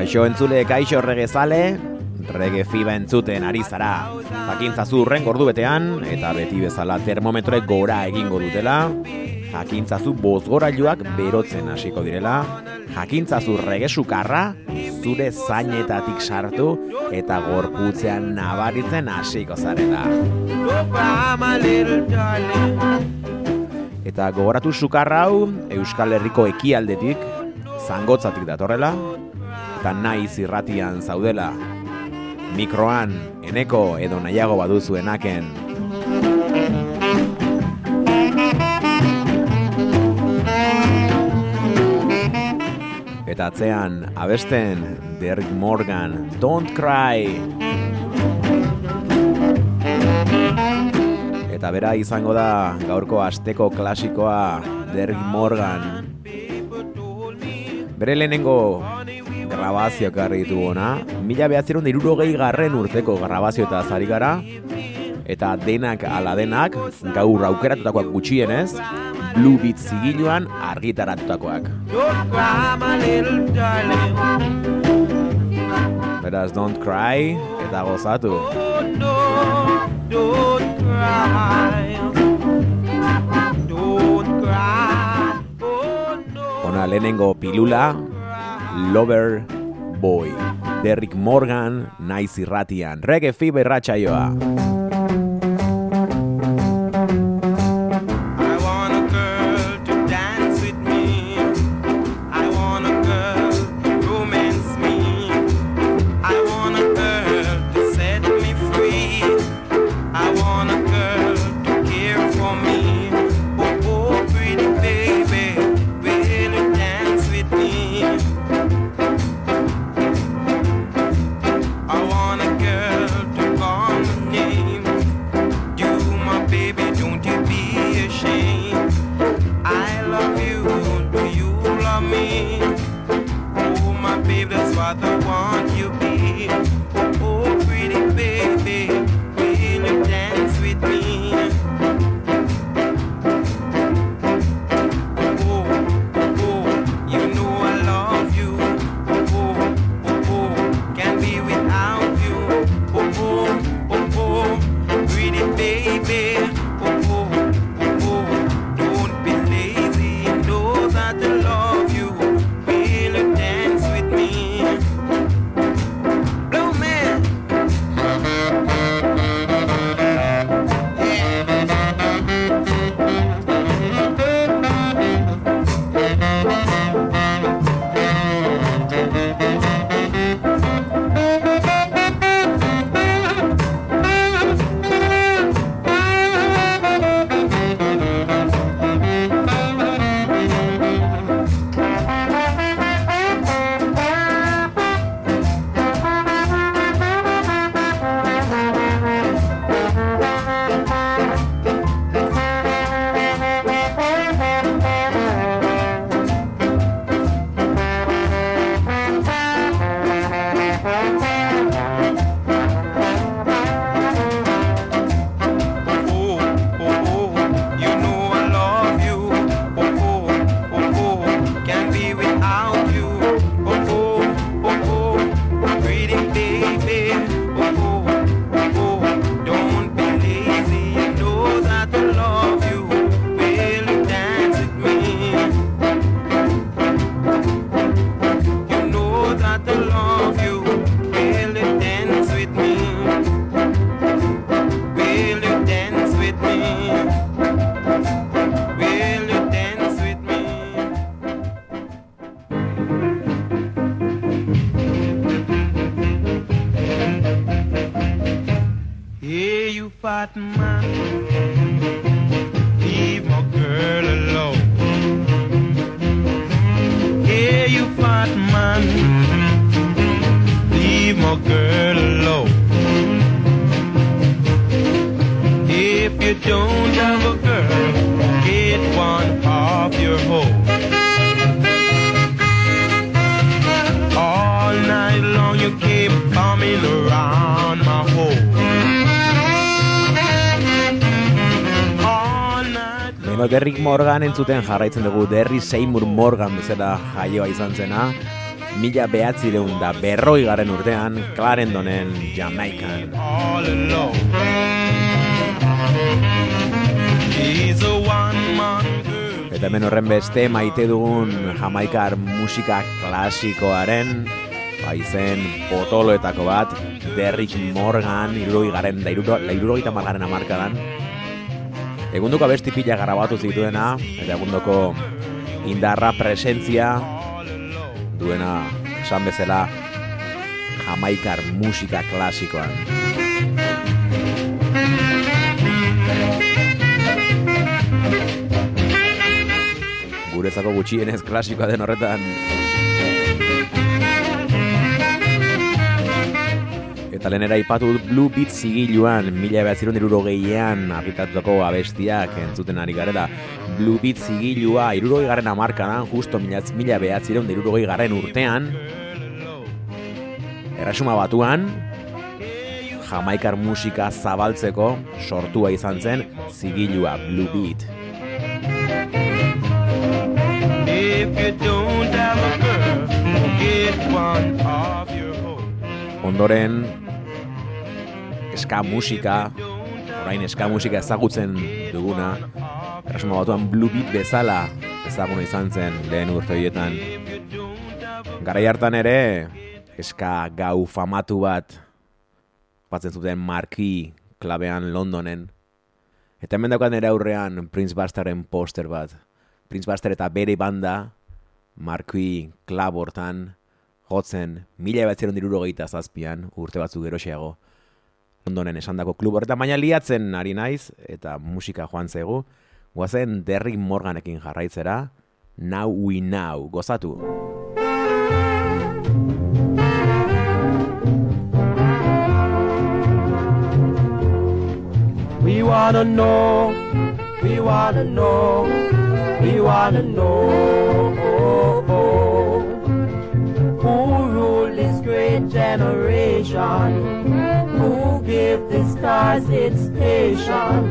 Kaixo entzule, kaixo regezale, rege fiba entzuten ari zara. Jakintzazu urren gordu betean, eta beti bezala termometroek gora egingo dutela. Jakintzazu bozgorailuak berotzen hasiko direla. Jakintzazu rege sukarra, zure zainetatik sartu, eta gorputzean nabaritzen hasiko zarela. Eta gogoratu sukarra hau, Euskal Herriko ekialdetik, zangotzatik datorrela, eta naiz irratian zaudela. Mikroan, eneko edo nahiago baduzuenaken. Eta atzean, abesten, Derek Morgan, Don't Cry! Eta bera izango da gaurko asteko klasikoa Derek Morgan. Bere lehenengo grabazioak garri ditu ona. Mila behatzerun irurogei garren urteko grabazio eta zari gara. Eta denak ala denak, gaur aukeratutakoak gutxienez, Blue Beat zigiluan argitaratutakoak. Beraz, don't cry, eta gozatu. Ona lehenengo pilula, Lover Boy. Derrick Morgan, naiz irratian. Reggae Fever entzuten jarraitzen dugu Derry Seymour Morgan bezala jaioa izan zena mila behatzireun da berroi garen urtean, Clarendonen Jamaican. Eta hemen horren beste maite dugun jamaikar musika klasikoaren ba, izen potoloetako bat Derrick Morgan iruroi garen da irurogeita margaren amarkadan Egunduko abesti pila garabatu zituena eta egundoko indarra presentzia duena esan bezala jamaikar musika klasikoan. Guretzako gutxienez klasikoa den horretan Eta lehenera ipatu dut Blue Beat zigiluan, mila behatzerun irurogeian argitatutako abestiak entzuten ari garela. Blue Beat zigilua irurogei garen amarkadan, justo mila, mila behatzerun irurogei garen urtean, erresuma batuan, jamaikar musika zabaltzeko sortua izan zen zigilua Blue Beat. If you don't have a girl, get one of your own. Ondoren, eska musika, orain eska musika ezagutzen duguna, erresuma batuan Blue Beat bezala ezaguna izan zen lehen urte horietan. Garai hartan ere, eska gau famatu bat batzen zuten marki klabean Londonen. Eta hemen daukat nire aurrean Prince Busteren poster bat. Prince Buster eta bere banda marki klab hortan jotzen mila dirurogeita zazpian urte batzuk geroxeago. Londonen esandako klub. Horretan baina liatzen ari naiz eta musika joan zegu. Guazen Derrick Morganekin jarraitzera, Now We Now, gozatu. We wanna know, we wanna know, we wanna know. Who ruled this great generation, its station,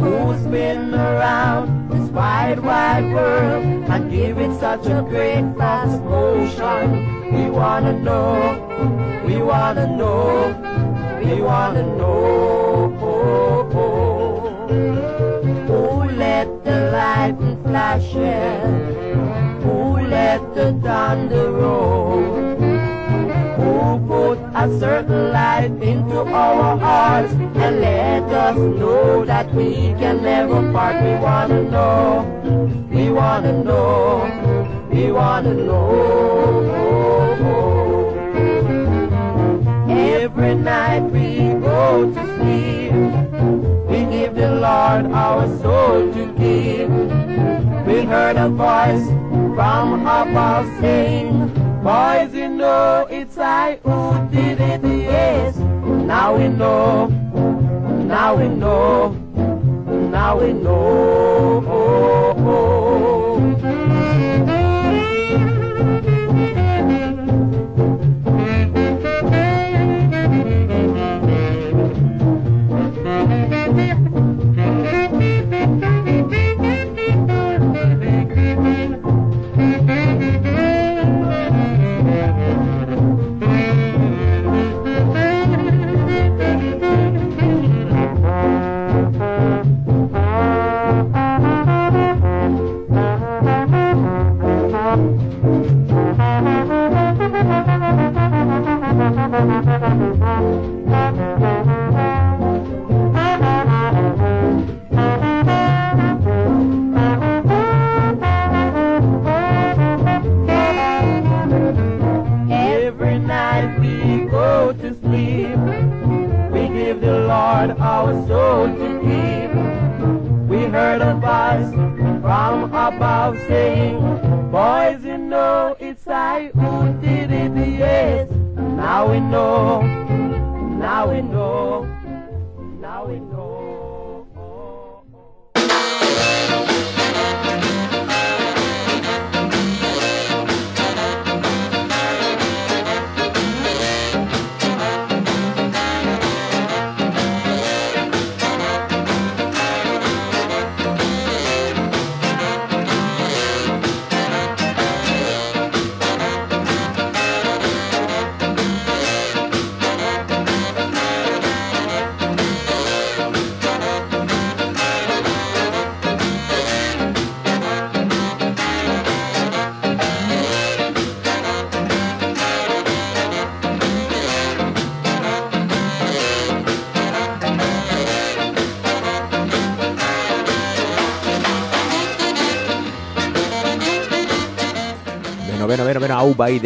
who's been around this wide, wide world and give it such a great fast motion. We wanna know, we wanna know, we wanna know. Oh, oh. Who let the lightning flashes? Who let the thunder roll? A certain light into our hearts and let us know that we can never part? We wanna know, we wanna know, we wanna know. Every night we go to sleep, we give the Lord our soul to give. We heard a voice from above saying, Boys, you know it's I who did it, yes. Now we know, now we know, now we know.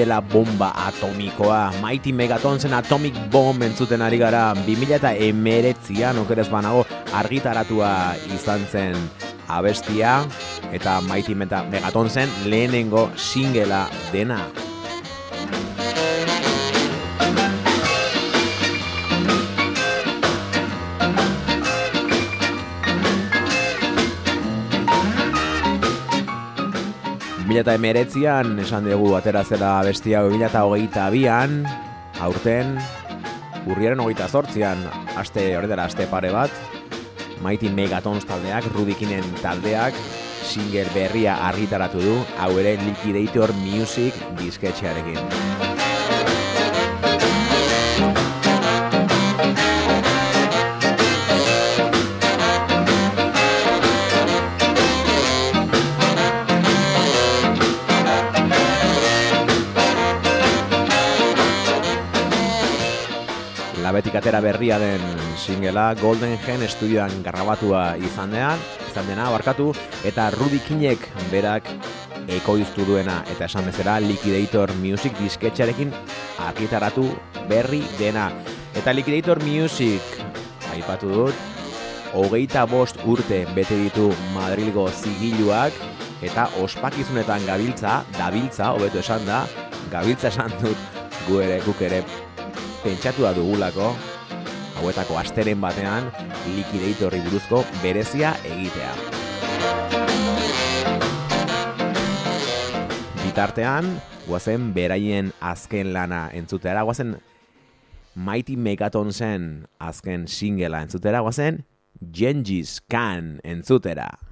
Dela bomba atomikoa. Mighty Megatonsen Atomic Bomb entzuten ari gara. 2000 eta emeretzian, okerez banago, argitaratua izan zen abestia. Eta Mighty Meta Megatonsen lehenengo singela dena. Eta emeretzian, esan dugu atera zela bestia mila eta aurten, urriaren hogeita zortzian, aste dela aste pare bat, Mighty Megatons taldeak, Rubikinen taldeak, single berria argitaratu du, hau ere Liquidator Music disketxearekin. Atera berria den singela Golden Gen estudioan garrabatua izan dean, izan dena barkatu, eta Rudy Kinek berak ekoiztu duena eta esan bezala Liquidator Music disketxarekin argitaratu berri dena. Eta Liquidator Music, aipatu dut, hogeita bost urte bete ditu Madrilgo zigiluak eta ospakizunetan gabiltza, dabiltza, hobeto esan da, gabiltza esan dut gu ere, guk ere pentsatua dugulako hauetako asteren batean Liquidatorri buruzko berezia egitea. Bitartean, guazen beraien azken lana entzutera, guazen Mighty Megatonsen azken singela entzutera, guazen Gengis Khan entzutera.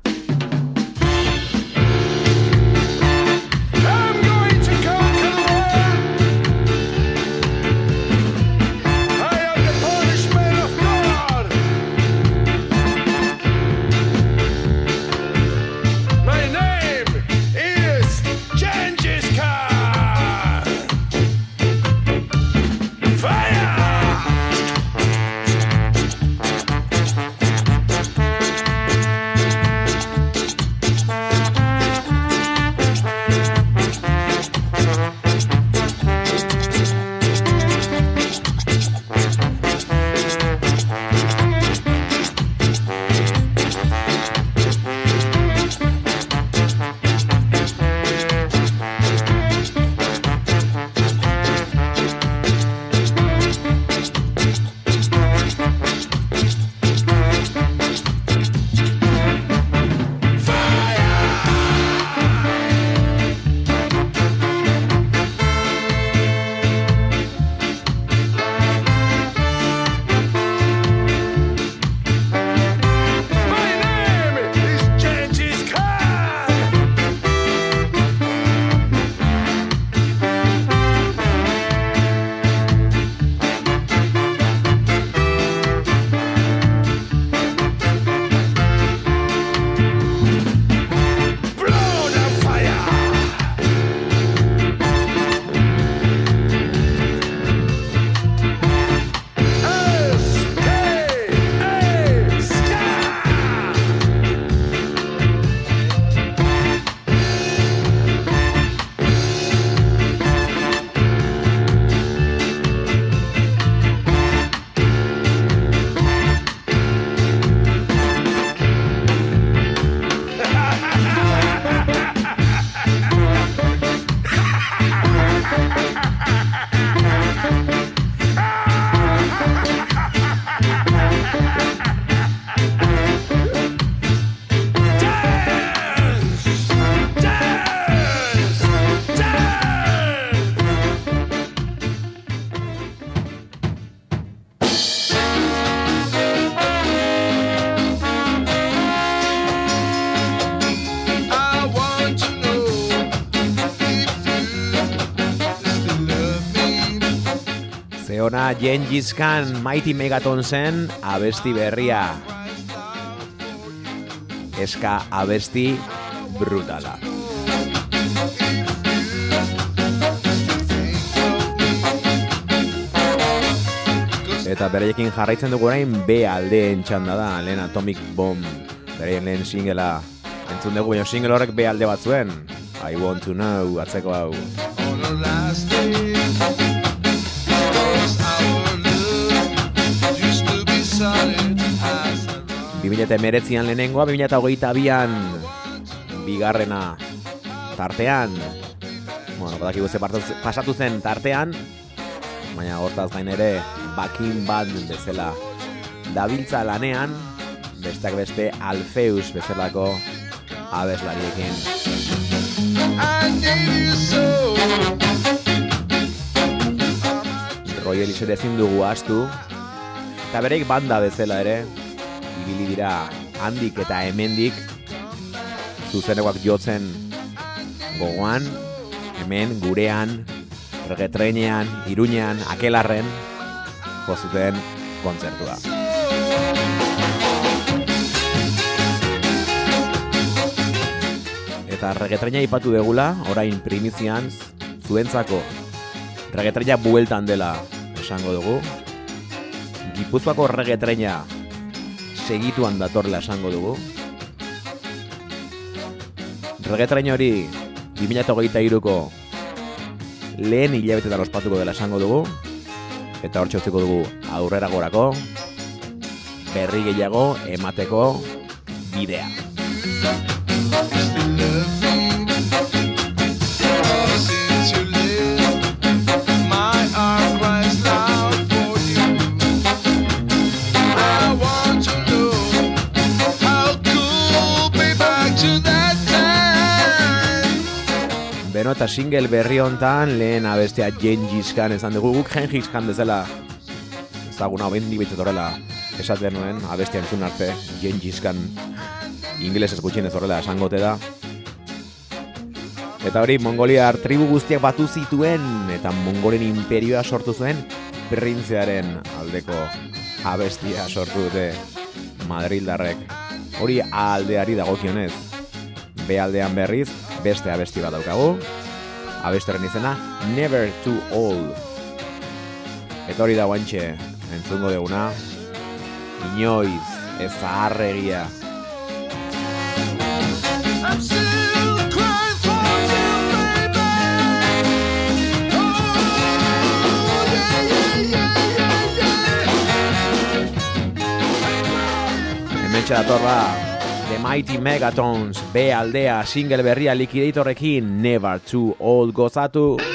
Gengis Khan Mighty Megatonsen abesti berria. Eska abesti brutala. Eta bereiekin jarraitzen dugu orain B aldeen txanda da, lehen Atomic Bomb, bereien lehen singela entzun dugu, baina single horrek B alde bat zuen. I want to know, atzeko hau. 2008an lehenengoa, 2008an bigarrena tartean, bueno, badakigu ze pasatu zen tartean, baina hortaz gain ere bakin bat bezala dabiltza lanean, besteak beste Alfeus bezalako abeslariekin. Roy Elizet ezin dugu astu, eta bereik banda bezala ere, ibili dira handik eta hemendik, zuzenekoak jotzen gogoan, hemen, gurean, regetreinean, iruñean, akelarren, jozuten kontzertua. Eta regetreina ipatu degula, orain primizian, zuentzako regetreina bueltan dela esango dugu. Gipuzkoako regetreina segituan datorla esango dugu. Regetreina hori 2023ko lehen hilabetetan ospatuko dela esango dugu. Eta hor utziko dugu aurrera gorako, berri gehiago emateko bidea. Beno eta single berri hontan lehen abestea Gengis Khan esan dugu. Guk Gengis Khan bezala ezaguna bendik behitzat horrela esaten nuen abestea entzun arte Gengis Khan ingelesez gutxienez horrela esangote da. Eta hori Mongoliar tribu guztiak batu zituen eta Mongolen imperioa sortu zuen printzearen aldeko abestia sortu dute Madrildarrek. Hori aldeari dagokionez B aldean berriz beste abesti bat daukagu. Abesteren izena Never Too Old. Eta hori da guantxe, entzungo deguna. Inoiz, ez zaharregia. I'm still crying The Mighty Megatons B aldea single berria liquidatorrekin Never Too Old gozatu.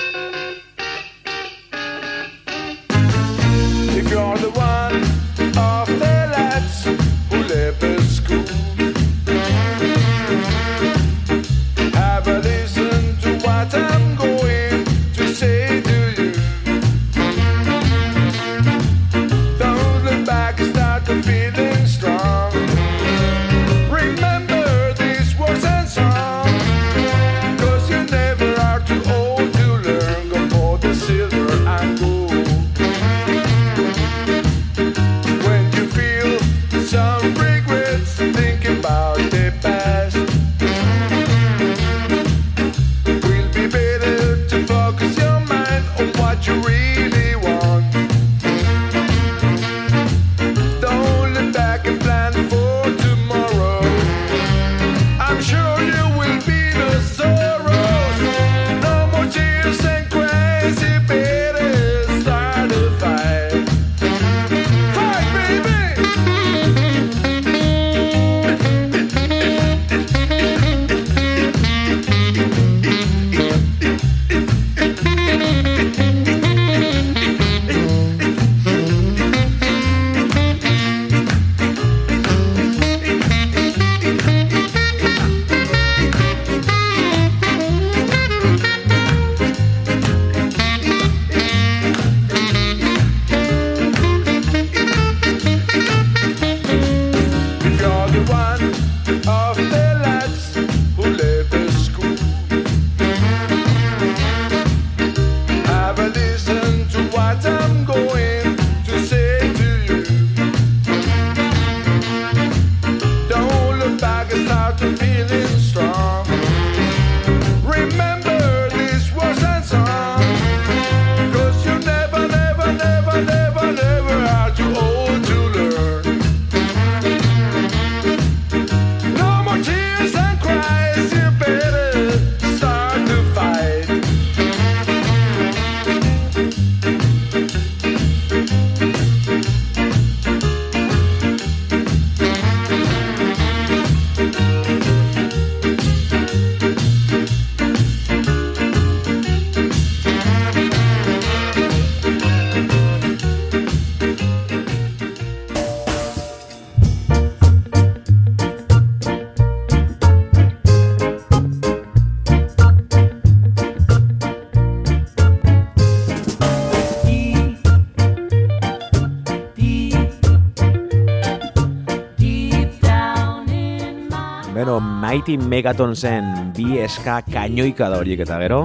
Mighty Megatonsen bi eska kainoika da horiek eta gero.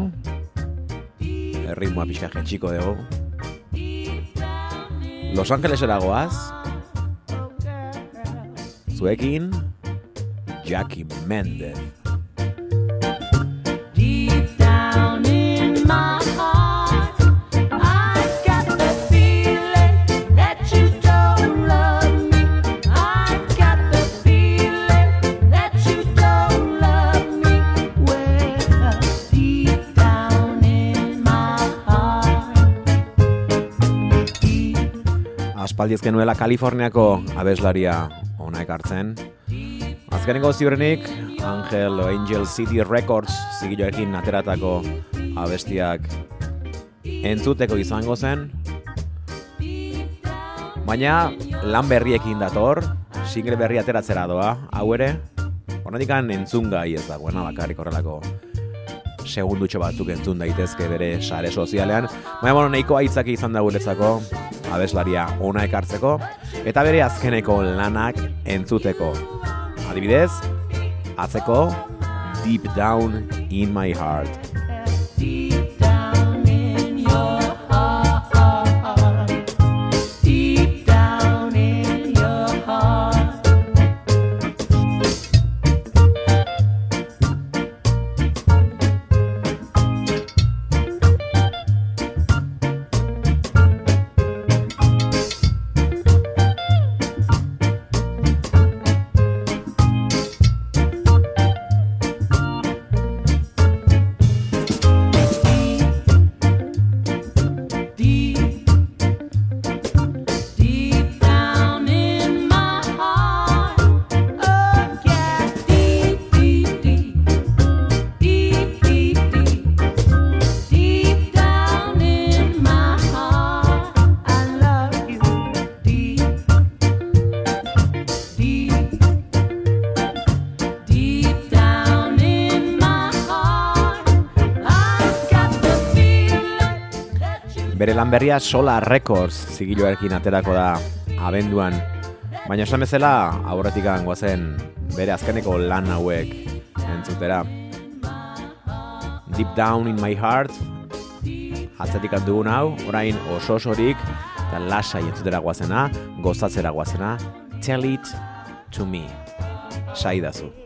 Erritmoa pixka jetxiko dugu. Los Angelesera goaz. Zuekin, Jackie Mendez. Aspaldiz genuela Kaliforniako abeslaria ona ekartzen. Azkenengo ziurrenik, Angel o Angel City Records zigiloekin ateratako abestiak entzuteko izango zen. Baina lan berriekin dator, single berri ateratzera doa, hau ere, honetikan entzungai ez dagoena bakarrik horrelako segundutxo batzuk entzun daitezke bere sare sozialean. Baina, bueno, nahiko aitzaki izan da guretzako, abeslaria ona ekartzeko, eta bere azkeneko lanak entzuteko. Adibidez, atzeko Deep Down in My Heart. Lan berria Solar Records zigiloarekin aterako da abenduan. Baina esan bezala aurretik goazen bere azkeneko lan hauek entzutera. Deep Down in My Heart atzetik dugun hau, orain oso osorik eta lasai entzutera goazena, gozatzera goazena, Tell It To Me. Saidazu.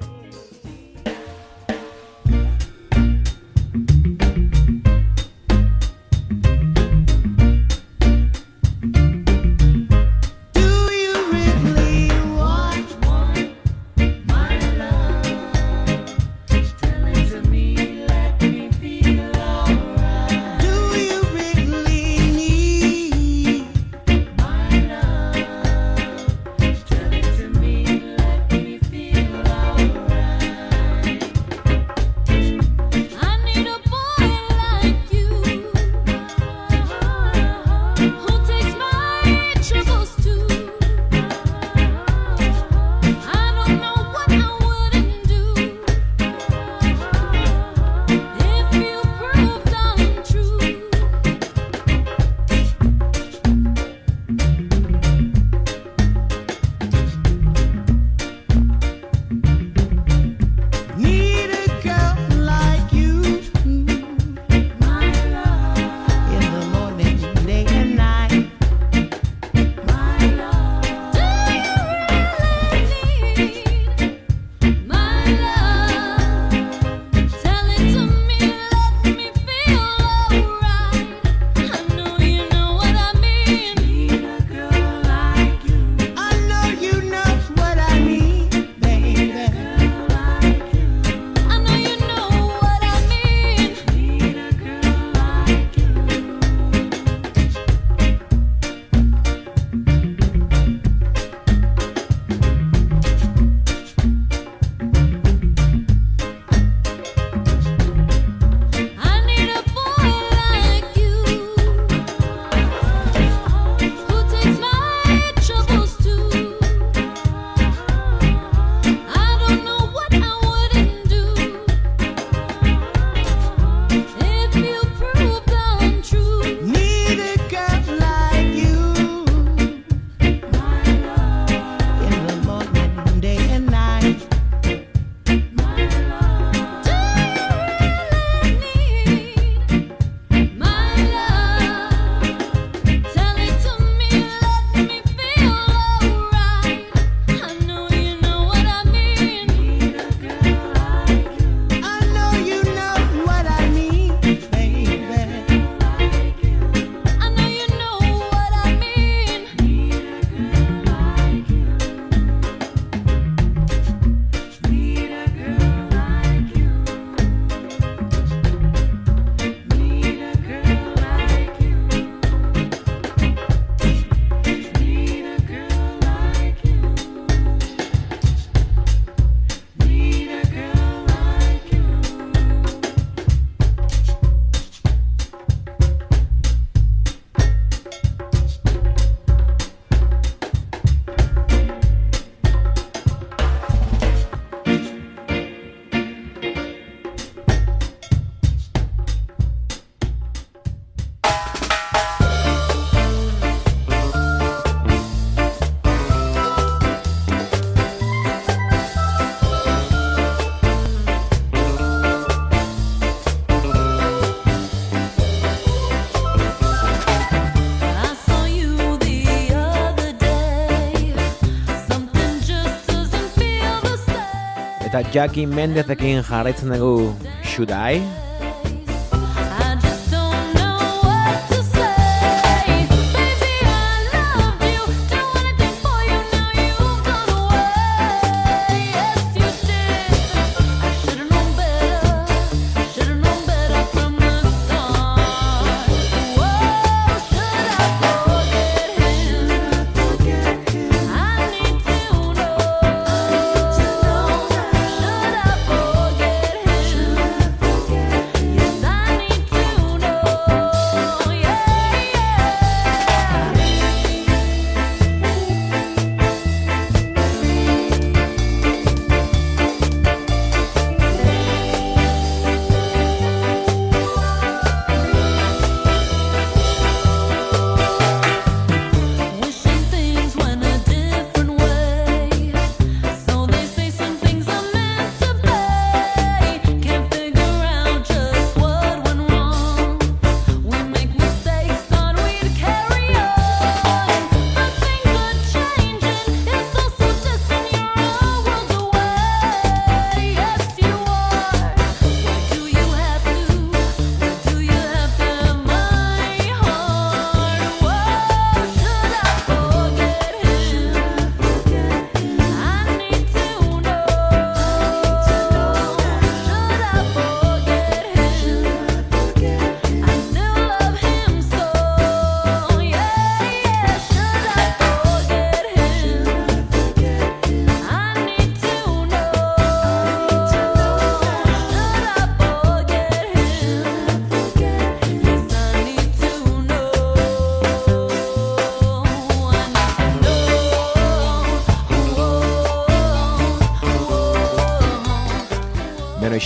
Jackie Mendezekin jarraitzen dugu Should I?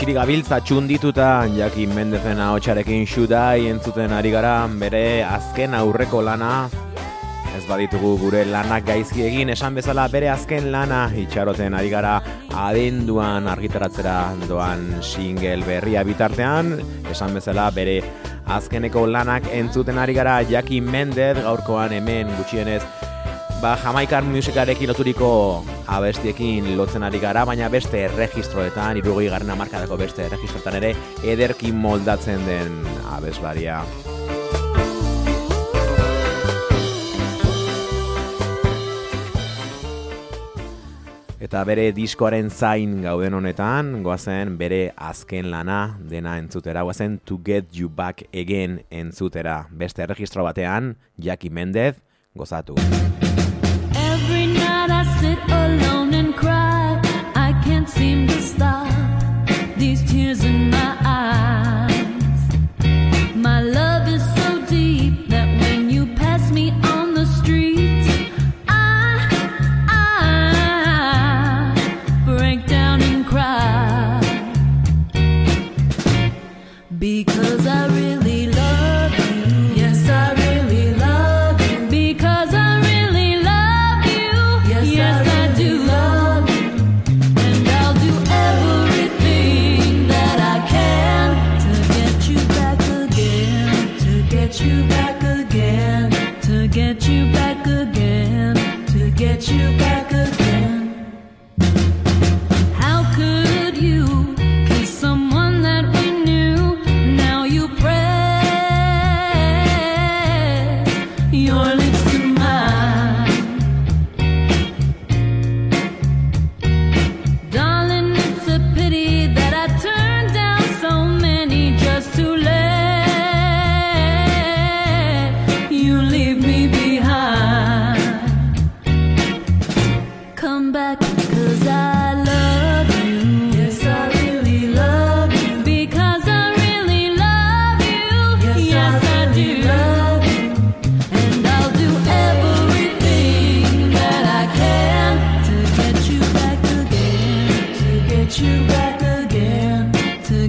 isiri gabiltza txundituta Jakin Mendezen hotxarekin xudai entzuten ari gara bere azken aurreko lana. Ez baditugu gure lanak gaizki egin esan bezala bere azken lana itxaroten ari gara adenduan argitaratzera doan single berria bitartean. Esan bezala bere azkeneko lanak entzuten ari gara Jakin Mendez gaurkoan hemen gutxienez Ba, Jamaikan musikarekin loturiko abestiekin lotzen ari gara, baina beste registroetan, irugoi garen amarkadako beste registroetan ere, ederki moldatzen den abeslaria. Eta bere diskoaren zain gauden honetan, goazen bere azken lana dena entzutera, goazen To Get You Back Again entzutera. Beste registro batean, Jackie Mendez, gozatu. Every night I sit alone.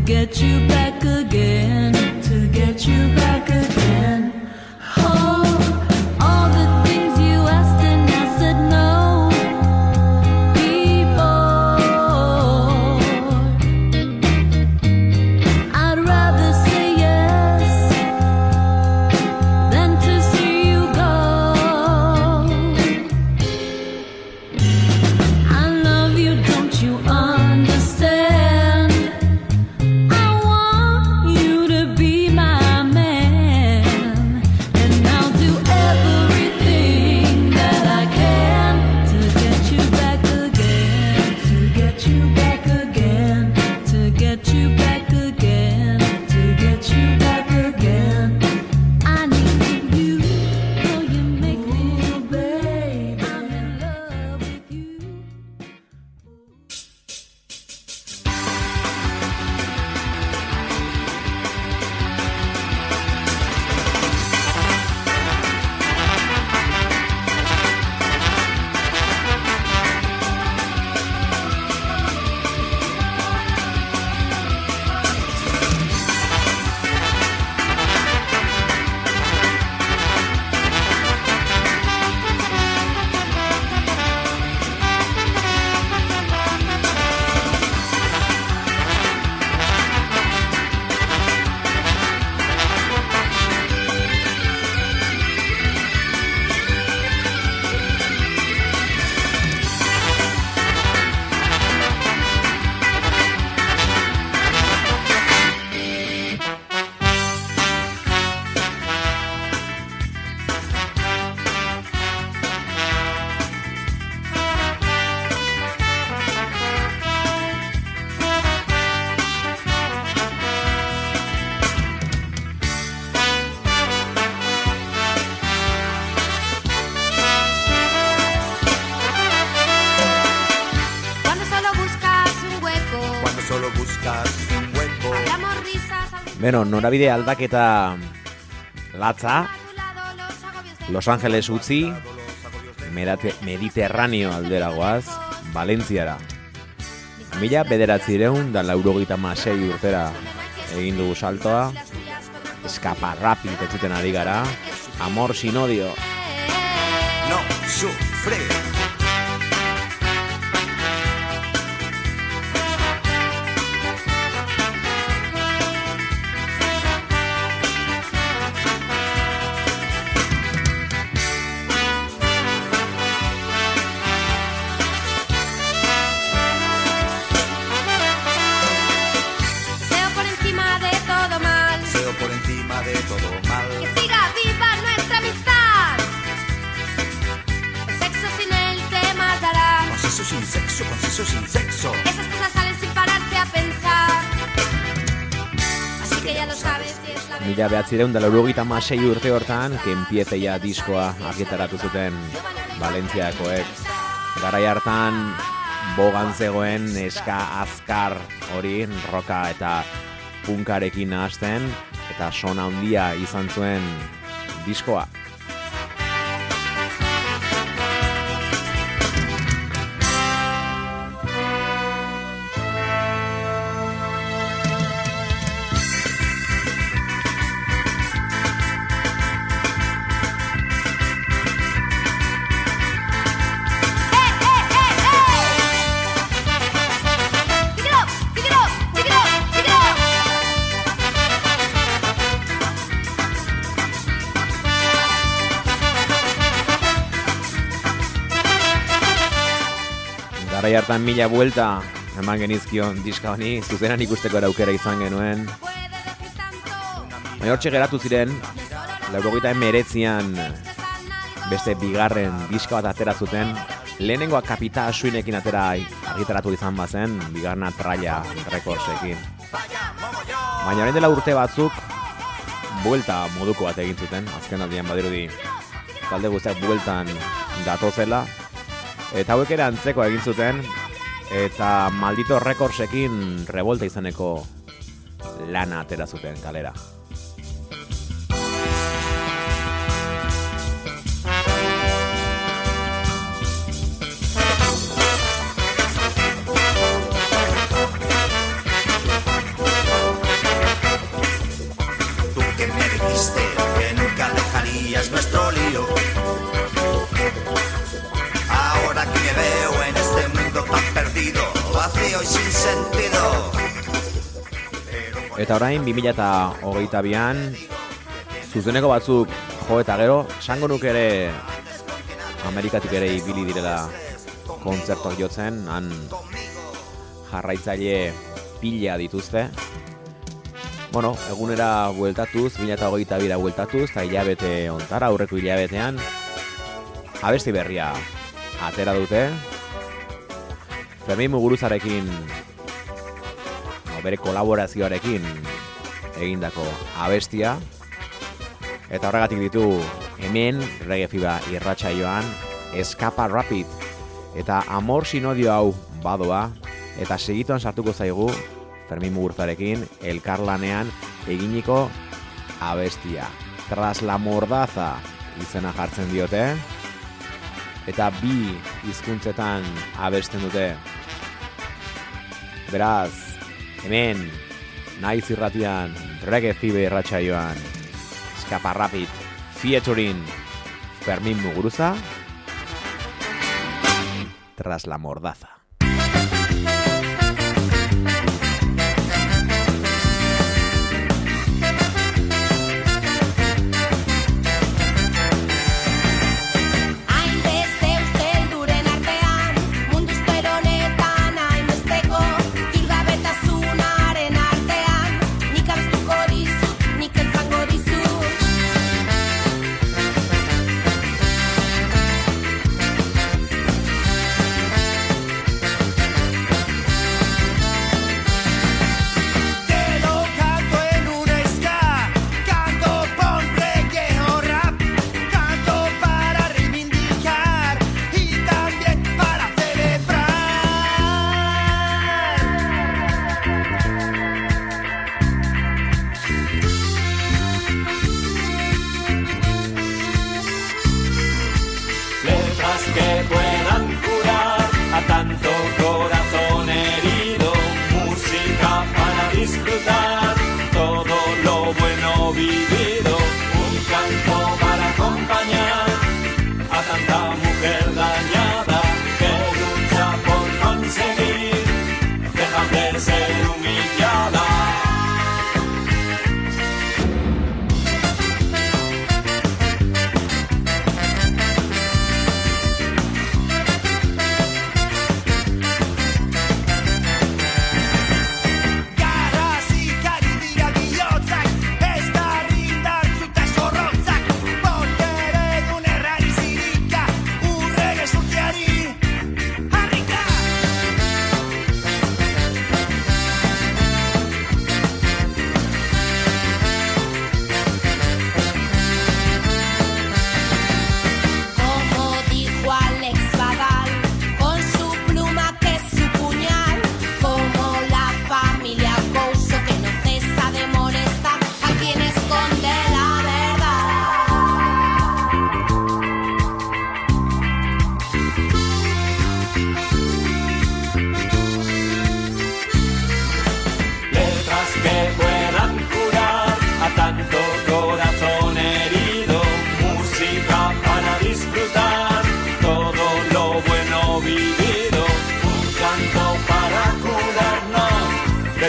get you back again. Beno, norabide aldaketa latza, los Angeles utzi, Mediterraneo alderagoaz, Valentziara. Mila bederatzireun da laurogeita masei urtera egin dugu saltoa, eskapa rapid etzuten ari gara, amor sin odio, No sufrir. Behatzireun da laurogeita masei urte hortan, ya diskoa argitaratu zuten Valentziakoek. Garai hartan, bogan zegoen eska azkar hori, roka eta punkarekin nahasten, eta sona handia izan zuen diskoa. Hartan mila buelta eman genizkion diska honi, zuzenan ikusteko ere aukera izan genuen. Baina hortxe geratu ziren, laurogeita emeretzian beste bigarren diska bat atera zuten, lehenengoa kapita asuinekin atera argitaratu izan bazen, bigarna traia rekordsekin. Baina orain dela urte batzuk, buelta moduko bat egin zuten, azken aldian badirudi talde guztiak bueltan datozela, eta hauek ere antzeko egin zuten, eta maldito rekordsekin revolta izaneko lana atera zuten kalera. Eta orain, 2008 bian, zuzeneko batzuk jo eta gero, esango nuke ere Amerikatik ere ibili direla kontzertuak jotzen, han jarraitzaile pila dituzte. Bueno, egunera bueltatuz, 2008 bira bueltatuz, eta hilabete ontara, aurreko hilabetean, abesti berria atera dute. Fermin Muguruzarekin bere kolaborazioarekin egindako abestia. Eta horregatik ditu hemen Reggae Fiba irratsaioan Escapa Rapid eta Amor Sinodio hau badoa eta segituan sartuko zaigu Fermin Mugurzarekin elkarlanean eginiko abestia. Tras la mordaza izena jartzen diote eta bi hizkuntzetan abesten dute. Beraz, hemen naiz irratian Reggae Fibe irratsaioan Escapa Rapid featuring Fermin Muguruza Tras la mordaza.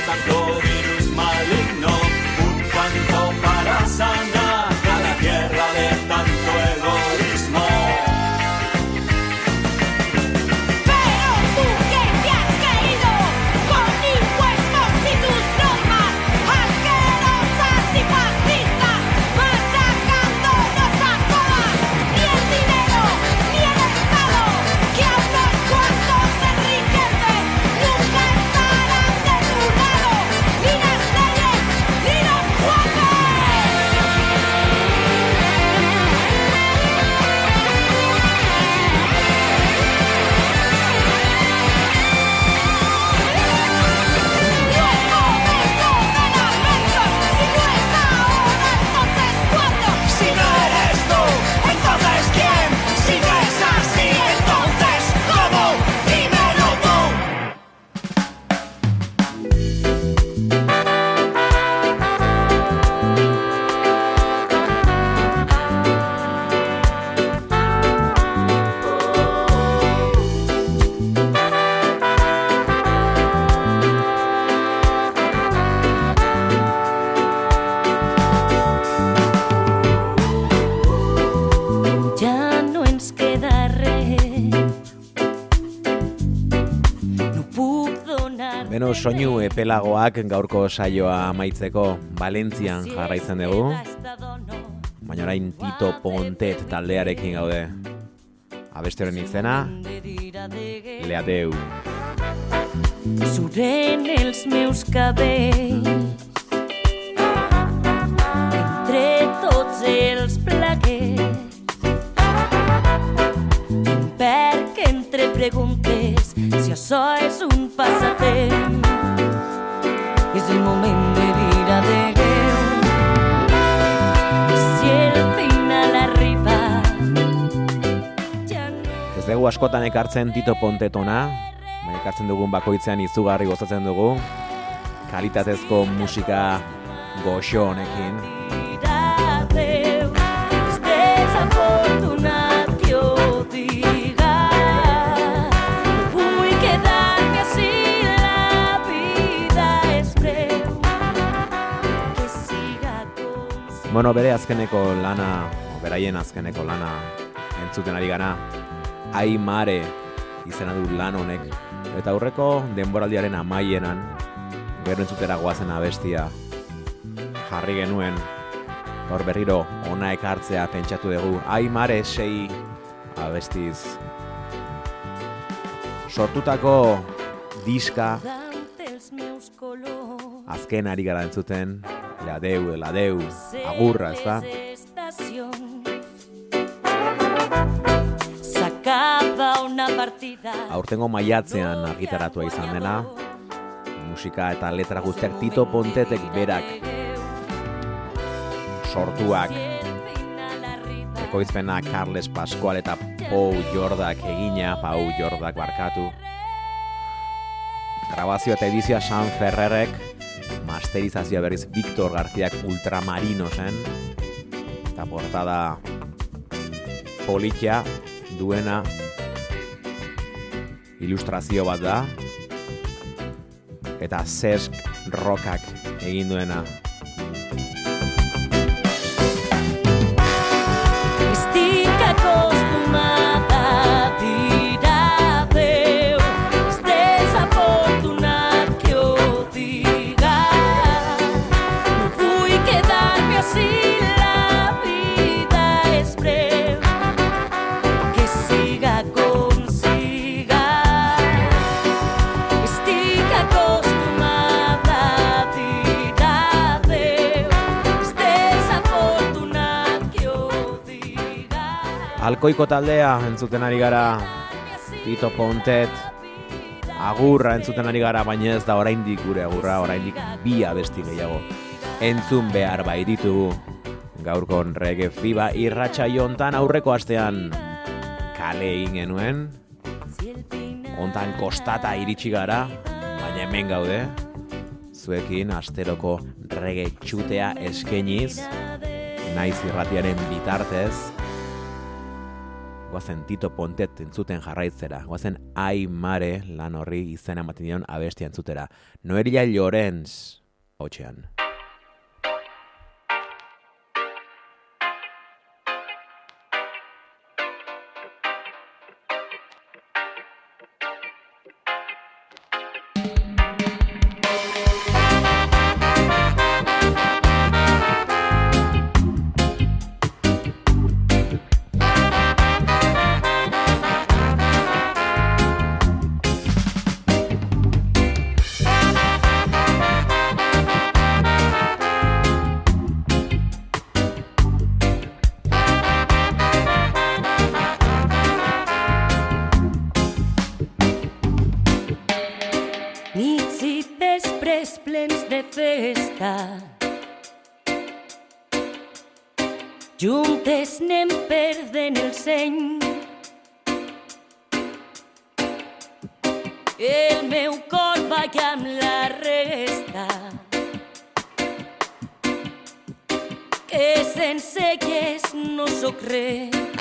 Tanto soinu epelagoak gaurko saioa amaitzeko Valentzian jarraitzen dugu. Baina orain Tito Pontet taldearekin gaude. Abeste horren izena, Leateu. Suren els meus cabells entre tots els plaguers perquè entre preguntes si això és un passatemps dugu askotan ekartzen Tito Pontetona, baina ekartzen dugun bakoitzean izugarri gozatzen dugu. Kalitatezko musika goxo honekin. Bueno, bere azkeneko lana, beraien azkeneko lana entzuten ari gana. Ai mare izena du lan honek. Eta aurreko denboraldiaren amaienan, gero entzutera goazen abestia jarri genuen. Gaur berriro ona ekartzea pentsatu dugu. Ai mare sei abestiz sortutako diska azken ari gara entzuten. Ladeu, ladeu, agurra, ez da? S'acaba una partida. Aurtengo maiatzean argitaratua izan dena, musika eta letra guztiak Tito Pontetek berak sortuak, ekoizpena Carles Pascual eta Pau Jordak egina, Pau Jordak barkatu. Grabazio eta edizioa San Ferrerek, masterizazioa berriz Victor Garziak Ultramarinosen, eta portada politia duena ilustrazio bat da, eta Sesk Rockak egin duena. Alkoiko taldea entzuten ari gara, Tito Pontet, agurra entzuten ari gara, baina ez da oraindik gure agurra, oraindik bi abesti gehiago. Entzun behar baititugu, gaurkon rege fiba irratxa jontan aurreko astean. Kale egin genuen, ontan kostata iritsi gara, baina hemen gaude, zuekin asteroko rege txutea eskeniz, naiz irratiaren bitartez, guazen Tito Pontet entzuten jarraitzera, guazen Ai Mare lan horri izena ematen dion abestia entzutera. Noelia Llorens, hotxean. Cor va amb la resta. Que sense elles no sóc res.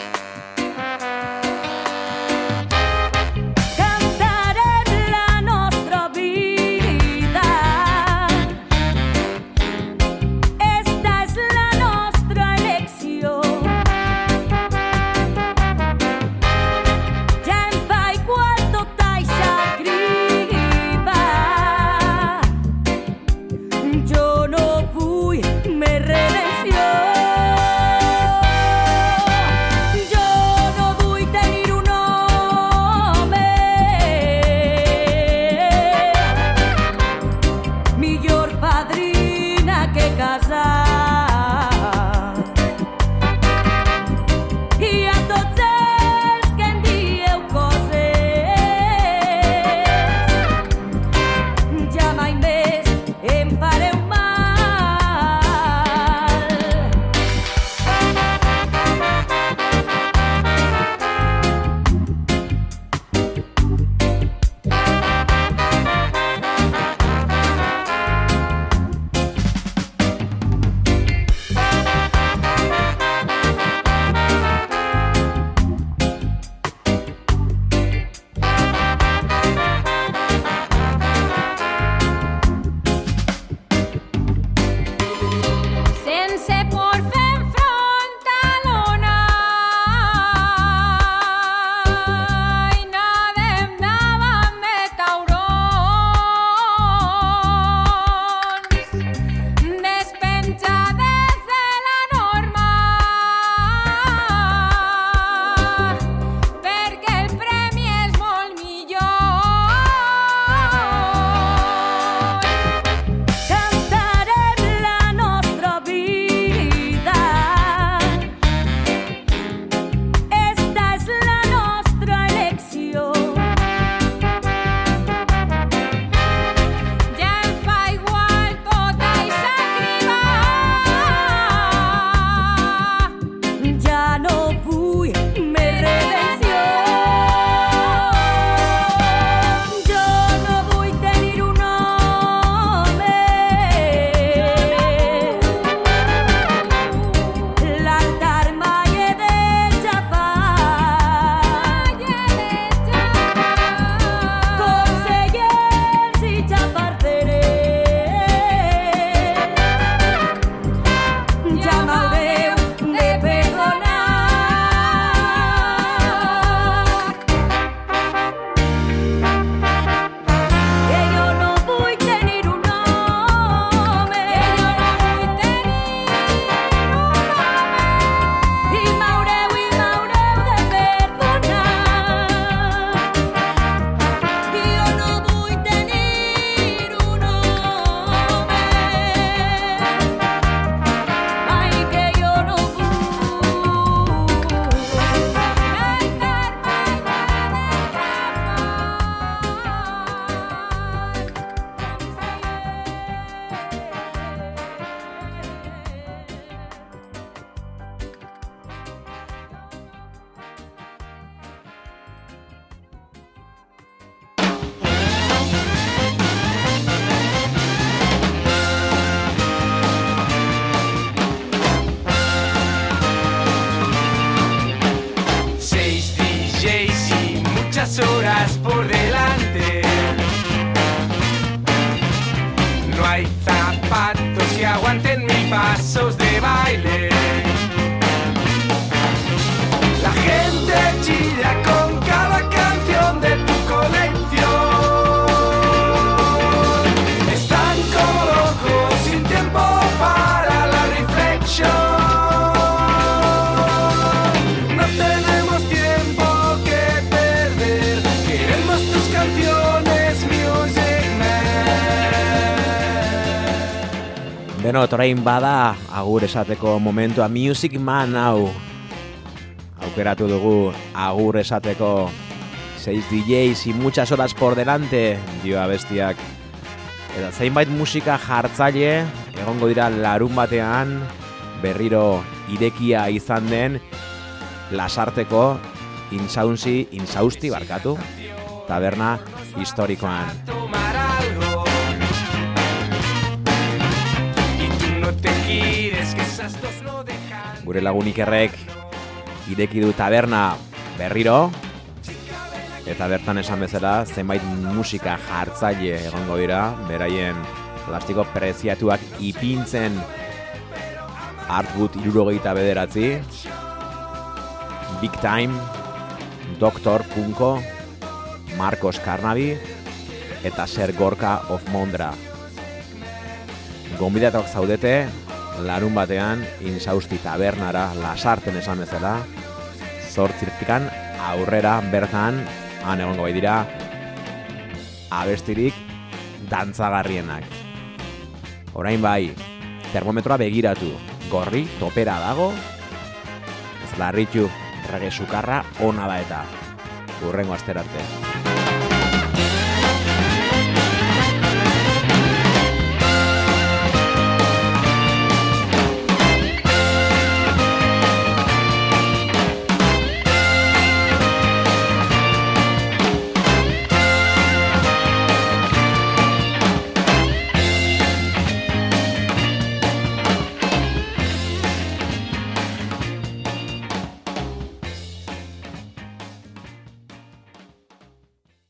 Orain bada agur esateko momentua Music Man hau. Aukeratu dugu agur esateko 6 DJs y muchas horas por delante dio abestiak. Eta zeinbait musika jartzaile egongo dira larun batean berriro irekia izan den lasarteko insauntzi, insausti barkatu, taberna historikoan. Gure lagunik errek ireki du taberna berriro. Eta bertan esan bezala zenbait musika jartzaile egongo dira. Beraien plastiko preziatuak ipintzen Artwood irurogeita bederatzi. Big Time Doctor Punko Marcos Carnabi eta Ser Gorka of Mondra. Gonbidatok zaudete larun batean insausti tabernara lasarten esan bezala zortzirtikan aurrera bertan han egongo bai dira abestirik dantzagarrienak. Orain bai termometroa begiratu gorri topera dago ez larritu errege sukarra ona da eta urrengo asterarte